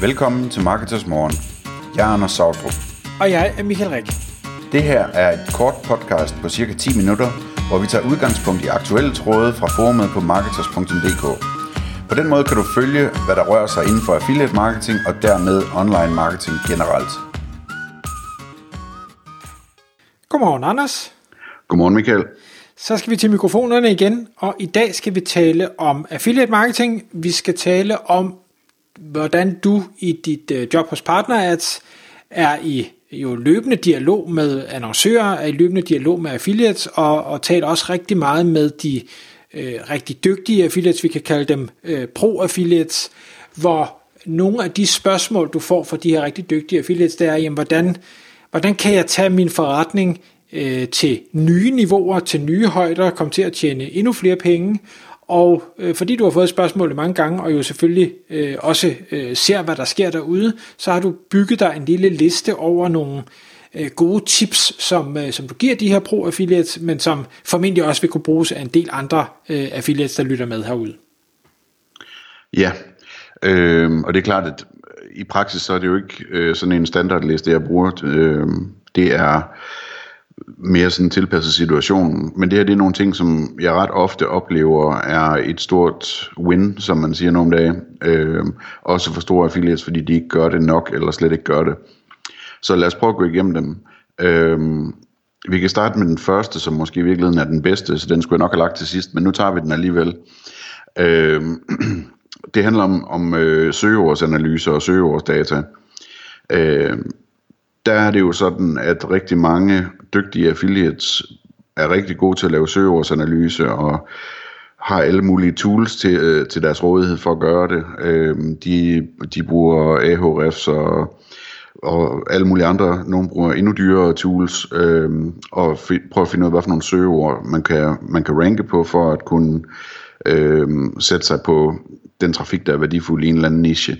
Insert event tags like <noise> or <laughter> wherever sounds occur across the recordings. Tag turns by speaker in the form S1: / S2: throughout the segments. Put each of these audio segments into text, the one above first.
S1: Velkommen til Marketers Morgen. Jeg er Anders Sautrup.
S2: Og jeg er Michael Rik.
S1: Det her er et kort podcast på cirka 10 minutter, hvor vi tager udgangspunkt i aktuelle tråde fra forumet på marketers.dk. På den måde kan du følge, hvad der rører sig inden for affiliate marketing og dermed online marketing generelt.
S2: Godmorgen, Anders.
S1: Godmorgen, Michael.
S2: Så skal vi til mikrofonerne igen, og i dag skal vi tale om affiliate marketing. Vi skal tale om, hvordan du i dit øh, job hos Partner Ads er i jo løbende dialog med annoncører, er i løbende dialog med affiliates, og, og taler også rigtig meget med de øh, rigtig dygtige affiliates, vi kan kalde dem øh, pro-affiliates, hvor nogle af de spørgsmål, du får fra de her rigtig dygtige affiliates, det er, jamen, hvordan, hvordan kan jeg tage min forretning øh, til nye niveauer, til nye højder, komme til at tjene endnu flere penge, og øh, fordi du har fået spørgsmålet mange gange, og jo selvfølgelig øh, også øh, ser, hvad der sker derude, så har du bygget dig en lille liste over nogle øh, gode tips, som, øh, som du giver de her pro-affiliates, men som formentlig også vil kunne bruges af en del andre øh, affiliates, der lytter med herude.
S1: Ja, øh, og det er klart, at øh, i praksis så er det jo ikke øh, sådan en standardliste, jeg bruger. Øh, det er mere sådan tilpasset situationen. Men det her det er nogle ting, som jeg ret ofte oplever er et stort win, som man siger nogle dage. Øh, også for store affiliates, fordi de ikke gør det nok, eller slet ikke gør det. Så lad os prøve at gå igennem dem. Øh, vi kan starte med den første, som måske i virkeligheden er den bedste, så den skulle jeg nok have lagt til sidst, men nu tager vi den alligevel. Øh, <clears throat> det handler om, om øh, søgeordsanalyser og søgeordsdata. Øh, der er det jo sådan, at rigtig mange dygtige affiliates er rigtig gode til at lave søgeordsanalyse og har alle mulige tools til, øh, til deres rådighed for at gøre det. Øh, de, de bruger Ahrefs og, og alle mulige andre. Nogle bruger endnu dyrere tools øh, og f- prøver at finde ud af, hvad for nogle søgeord man kan, man kan ranke på for at kunne øh, sætte sig på den trafik, der er værdifuld i en eller anden niche.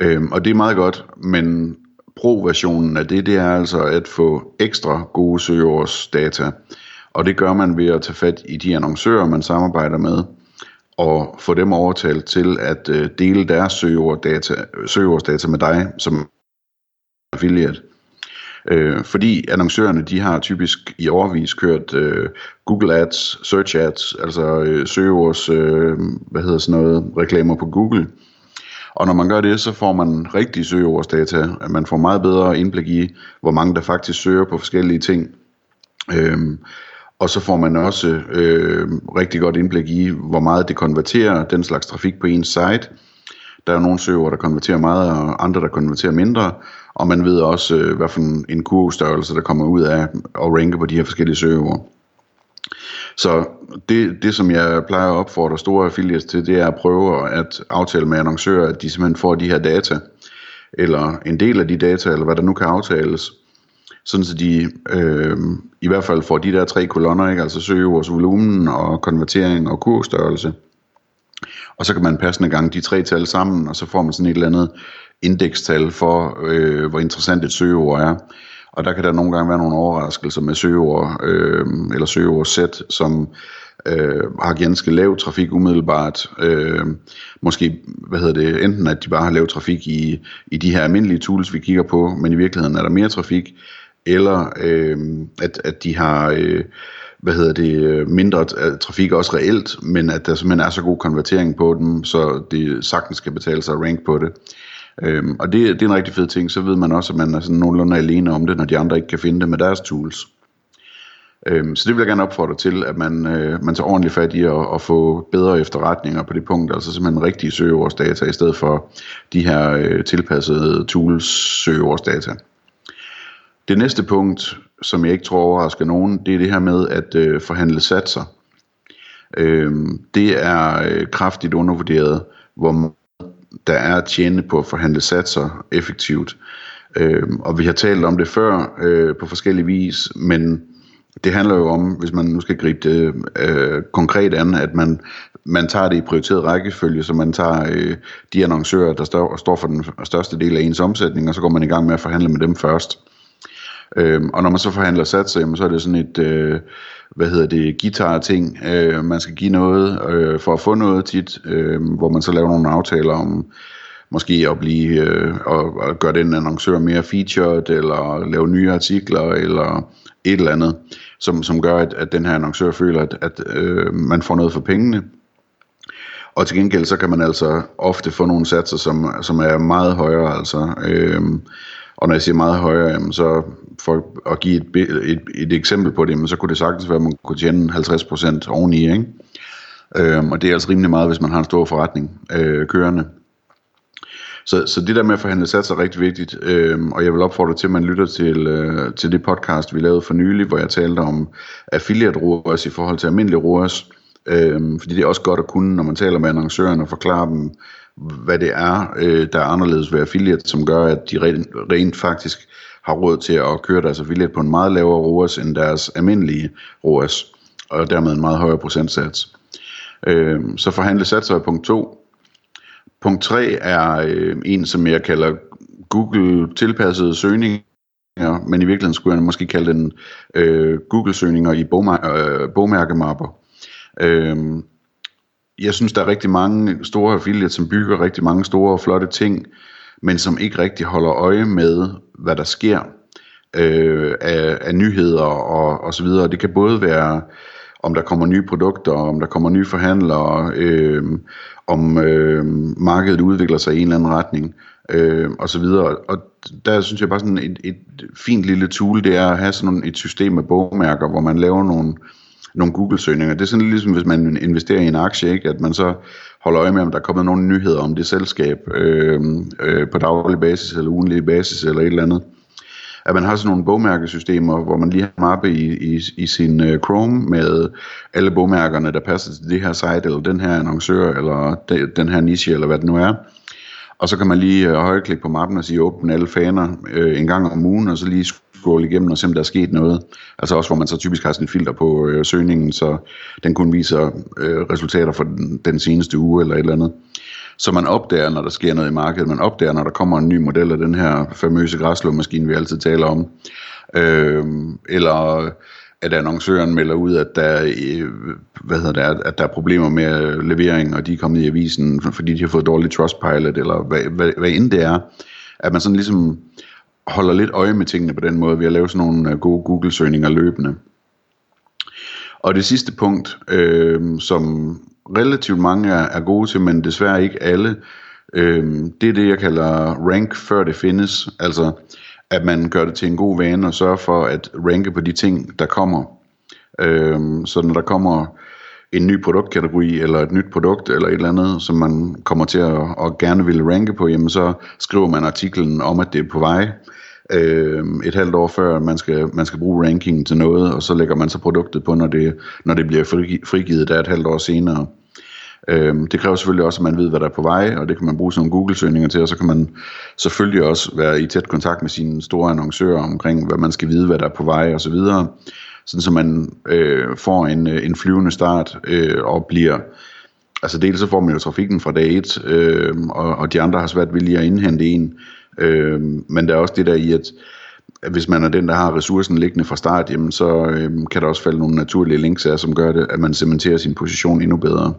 S1: Øh, og det er meget godt, men Pro-versionen af det, det er altså at få ekstra gode søgeårsdata. Og det gør man ved at tage fat i de annoncører, man samarbejder med, og få dem overtalt til at øh, dele deres søgeordsdata, søgeordsdata med dig som affiliate. Øh, fordi annoncørerne de har typisk i overvis kørt øh, Google Ads, Search Ads, altså øh, søgeords, øh, hvad hedder sådan noget, reklamer på Google. Og når man gør det, så får man rigtige søgeordsdata. Man får meget bedre indblik i, hvor mange der faktisk søger på forskellige ting. Øhm, og så får man også øh, rigtig godt indblik i, hvor meget det konverterer den slags trafik på ens site. Der er nogle søger, der konverterer meget, og andre, der konverterer mindre. Og man ved også, øh, hvad for en, kurvstørrelse, der kommer ud af at ranke på de her forskellige søgeord. Så det, det, som jeg plejer at opfordre store affiliates til, det er at prøve at aftale med annoncører, at de simpelthen får de her data, eller en del af de data, eller hvad der nu kan aftales, sådan så de øh, i hvert fald får de der tre kolonner, ikke? altså søgeords volumen og konvertering og kursstørrelse. Og så kan man passende gange de tre tal sammen, og så får man sådan et eller andet indekstal for, øh, hvor interessant et søgeord er. Og der kan der nogle gange være nogle overraskelser med søgeord, øh, eller søgeordsæt, som øh, har ganske lav trafik umiddelbart. Øh, måske, hvad hedder det, enten at de bare har lav trafik i, i de her almindelige tools, vi kigger på, men i virkeligheden er der mere trafik, eller øh, at, at de har... Øh, hvad hedder det, mindre øh, trafik også reelt, men at der simpelthen er så god konvertering på dem, så det sagtens kan betale sig at rank på det. Øhm, og det, det er en rigtig fed ting, så ved man også, at man er sådan nogenlunde alene om det, når de andre ikke kan finde det med deres tools. Øhm, så det vil jeg gerne opfordre til, at man, øh, man tager ordentligt fat i at, at få bedre efterretninger på det punkt, altså simpelthen rigtige søgeordsdata i stedet for de her øh, tilpassede tools søgeordsdata. Det næste punkt, som jeg ikke tror overrasker nogen, det er det her med at øh, forhandle satser. Øhm, det er øh, kraftigt undervurderet, hvor der er at tjene på at forhandle satser effektivt. Øh, og vi har talt om det før øh, på forskellige vis, men det handler jo om, hvis man nu skal gribe det øh, konkret an, at man, man tager det i prioriteret rækkefølge, så man tager øh, de annoncører, der står, står for den største del af ens omsætning, og så går man i gang med at forhandle med dem først. Øh, og når man så forhandler satser, så er det sådan et, øh, hvad hedder det, guitar-ting. Øh, man skal give noget øh, for at få noget tit, øh, hvor man så laver nogle aftaler om, måske at blive øh, og, og gøre den annoncør mere featured, eller lave nye artikler, eller et eller andet, som, som gør, at, at den her annoncør føler, at, at øh, man får noget for pengene. Og til gengæld så kan man altså ofte få nogle satser, som, som er meget højere. Altså, øh, og når jeg siger meget højere, jamen, så for at give et, et, et eksempel på det, jamen, så kunne det sagtens være, at man kunne tjene 50% oveni. Ikke? Øhm, og det er altså rimelig meget, hvis man har en stor forretning øh, kørende. Så, så det der med at forhandle satser er rigtig vigtigt, øh, og jeg vil opfordre til, at man lytter til, øh, til det podcast, vi lavede for nylig, hvor jeg talte om affiliate ROAS i forhold til almindelig ROAS, øh, fordi det er også godt at kunne, når man taler med annoncørerne, og forklare dem, hvad det er, øh, der er anderledes ved affiliate, som gør, at de rent, rent faktisk har råd til at køre deres affiliate på en meget lavere ROAS end deres almindelige ROAS, og dermed en meget højere procentsats. Øh, så forhandle satser er punkt 2. Punkt 3 er øh, en, som jeg kalder Google tilpassede søgninger, men i virkeligheden skulle jeg måske kalde den øh, Google-søgninger i bogmær- øh, bogmærkemapper. Øh, jeg synes, der er rigtig mange store affiliates, som bygger rigtig mange store og flotte ting, men som ikke rigtig holder øje med, hvad der sker øh, af, af nyheder og, og så videre. Det kan både være, om der kommer nye produkter, om der kommer nye forhandlere, øh, om øh, markedet udvikler sig i en eller anden retning, øh, og så videre. Og der synes jeg bare sådan et, et fint lille tool, det er at have sådan et system med bogmærker, hvor man laver nogle, nogle Google-søgninger. Det er sådan lidt ligesom, hvis man investerer i en aktie, ikke? at man så holder øje med, om der er kommet nogle nyheder om det selskab øh, øh, på daglig basis, eller ugenlig basis, eller et eller andet. At man har sådan nogle bogmærkesystemer, hvor man lige har en mappe i, i, i sin øh, Chrome med alle bogmærkerne, der passer til det her site, eller den her annoncør, eller de, den her niche, eller hvad det nu er. Og så kan man lige øh, højreklikke på mappen og sige, åbne alle faner øh, en gang om ugen, og så lige scrolle igennem og se, om der er sket noget. Altså også, hvor man så typisk har sådan et filter på øh, søgningen, så den kun viser øh, resultater for den, den seneste uge eller et eller andet. Så man opdager, når der sker noget i markedet. Man opdager, når der kommer en ny model af den her famøse græslåmaskine, vi altid taler om. Øh, eller at annoncøren melder ud, at der, øh, hvad hedder det, at der er problemer med øh, levering, og de er kommet i avisen, fordi de har fået dårlig trustpilot, eller hvad, hvad, hvad end det er. At man sådan ligesom holder lidt øje med tingene på den måde, ved at lave sådan nogle øh, gode Google-søgninger løbende. Og det sidste punkt, øh, som relativt mange er, er gode til, men desværre ikke alle, øh, det er det, jeg kalder rank før det findes. Altså, at man gør det til en god vane og sørger for at ranke på de ting, der kommer. Øh, så når der kommer en ny produktkategori, eller et nyt produkt, eller et eller andet, som man kommer til at, at gerne vil ranke på, jamen så skriver man artiklen om, at det er på vej øh, øh, et halvt år før man skal, man skal bruge rankingen til noget, og så lægger man så produktet på, når det, når det bliver frigivet der et halvt år senere. Øh, det kræver selvfølgelig også, at man ved, hvad der er på vej, og det kan man bruge som Google-søgninger til, og så kan man selvfølgelig også være i tæt kontakt med sine store annoncører omkring, hvad man skal vide, hvad der er på vej osv., sådan så man øh, får en, øh, en flyvende start øh, og bliver altså dels så får man jo trafikken fra dag 1, øh, og, og de andre har svært ved lige at indhente en, Øh, men der er også det der i, at, hvis man er den, der har ressourcen liggende fra start, jamen så øh, kan der også falde nogle naturlige links af, som gør det, at man cementerer sin position endnu bedre.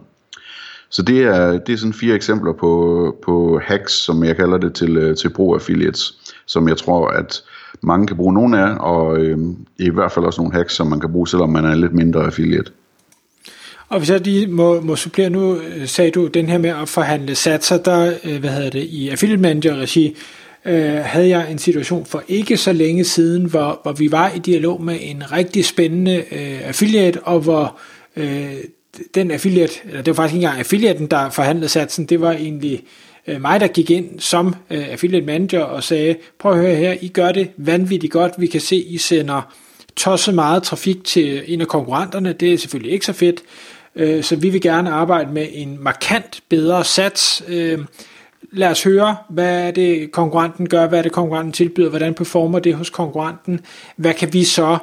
S1: Så det er, det er sådan fire eksempler på, på hacks, som jeg kalder det, til, øh, til brug affiliates, som jeg tror, at mange kan bruge nogle af, og øh, i hvert fald også nogle hacks, som man kan bruge, selvom man er lidt mindre affiliate.
S2: Og hvis jeg lige må, må supplere nu, øh, sagde du den her med at forhandle satser, der, øh, hvad hedder det, i affiliate manager regi, øh, havde jeg en situation for ikke så længe siden, hvor, hvor vi var i dialog med en rigtig spændende øh, affiliate, og hvor øh, den affiliate, eller det var faktisk ikke engang affiliaten, der forhandlede satsen, det var egentlig øh, mig, der gik ind som øh, affiliate manager og sagde, prøv at høre her, I gør det vanvittigt godt, vi kan se, I sender tosset meget trafik til en af konkurrenterne, det er selvfølgelig ikke så fedt, øh, så vi vil gerne arbejde med en markant bedre sats, øh, lad os høre, hvad er det konkurrenten gør, hvad er det konkurrenten tilbyder, hvordan performer det hos konkurrenten, hvad kan vi så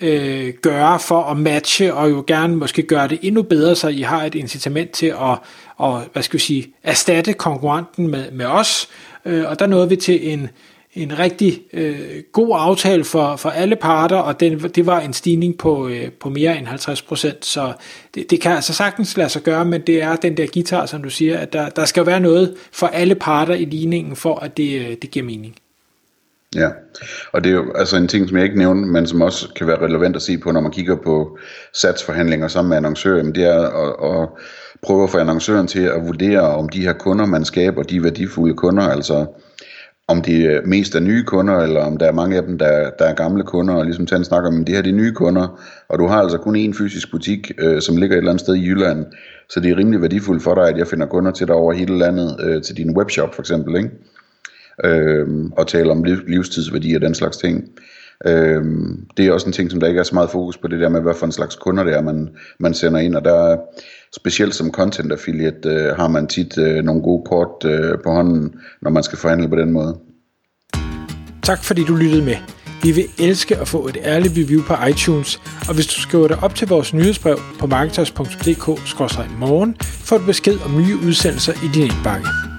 S2: øh, gøre for at matche, og jo gerne måske gøre det endnu bedre, så I har et incitament til at, og, hvad skal vi sige, erstatte konkurrenten med, med os, øh, og der nåede vi til en, en rigtig øh, god aftale for, for alle parter, og den, det var en stigning på, øh, på mere end 50 procent, så det, det kan altså sagtens lade sig gøre, men det er den der guitar, som du siger, at der, der skal være noget for alle parter i ligningen, for at det, øh, det giver mening.
S1: Ja, og det er jo altså en ting, som jeg ikke nævnte, men som også kan være relevant at se på, når man kigger på satsforhandlinger sammen med annoncører, det er at, at prøve at få annoncøren til at vurdere, om de her kunder, man skaber, de er værdifulde kunder, altså om de mest er nye kunder, eller om der er mange af dem, der, der er gamle kunder, og ligesom Tan snakker om, det her de er nye kunder, og du har altså kun én fysisk butik, øh, som ligger et eller andet sted i Jylland, så det er rimelig værdifuldt for dig, at jeg finder kunder til dig over hele landet, øh, til din webshop for eksempel, ikke? Øh, og tale om liv, livstidsværdi og den slags ting. Øh, det er også en ting, som der ikke er så meget fokus på, det der med, hvad for en slags kunder det er, man, man sender ind, og der specielt som content affiliate øh, har man tit øh, nogle gode kort øh, på hånden, når man skal forhandle på den måde.
S2: Tak fordi du lyttede med. Vi vil elske at få et ærligt review på iTunes, og hvis du skriver dig op til vores nyhedsbrev på marketers.dk-morgen, får du besked om nye udsendelser i din indbakke.